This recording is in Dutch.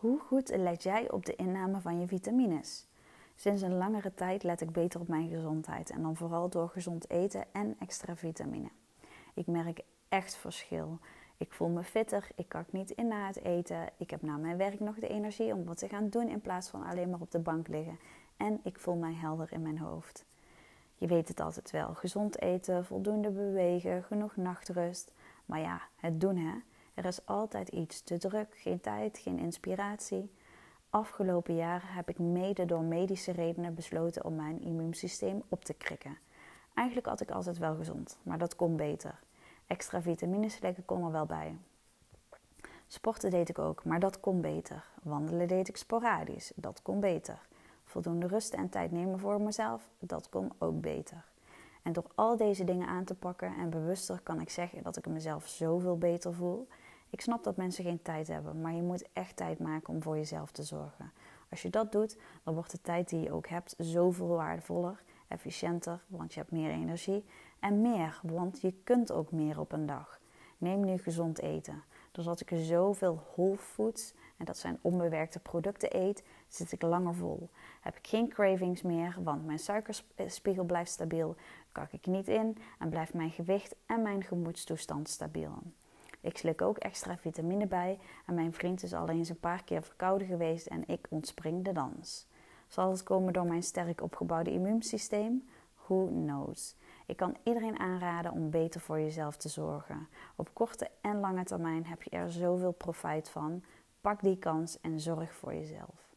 Hoe goed let jij op de inname van je vitamines? Sinds een langere tijd let ik beter op mijn gezondheid en dan vooral door gezond eten en extra vitamine. Ik merk echt verschil. Ik voel me fitter, ik kak niet in na het eten. Ik heb na mijn werk nog de energie om wat te gaan doen in plaats van alleen maar op de bank liggen. En ik voel mij helder in mijn hoofd. Je weet het altijd wel: gezond eten, voldoende bewegen, genoeg nachtrust. Maar ja, het doen hè. Er is altijd iets te druk, geen tijd, geen inspiratie. Afgelopen jaren heb ik mede door medische redenen besloten om mijn immuunsysteem op te krikken. Eigenlijk had ik altijd wel gezond, maar dat kon beter. Extra vitamines slikken kon er wel bij. Sporten deed ik ook, maar dat kon beter. Wandelen deed ik sporadisch, dat kon beter. Voldoende rust en tijd nemen voor mezelf, dat kon ook beter. En door al deze dingen aan te pakken en bewuster kan ik zeggen dat ik mezelf zoveel beter voel. Ik snap dat mensen geen tijd hebben, maar je moet echt tijd maken om voor jezelf te zorgen. Als je dat doet, dan wordt de tijd die je ook hebt zoveel waardevoller, efficiënter, want je hebt meer energie en meer, want je kunt ook meer op een dag. Neem nu gezond eten. Doordat ik zoveel whole foods, en dat zijn onbewerkte producten, eet, zit ik langer vol. Heb ik geen cravings meer, want mijn suikerspiegel blijft stabiel, kak ik niet in en blijft mijn gewicht en mijn gemoedstoestand stabiel. Ik slik ook extra vitamine bij en mijn vriend is al eens een paar keer verkouden geweest en ik ontspring de dans. Zal het komen door mijn sterk opgebouwde immuunsysteem? Who knows? Ik kan iedereen aanraden om beter voor jezelf te zorgen. Op korte en lange termijn heb je er zoveel profijt van. Pak die kans en zorg voor jezelf.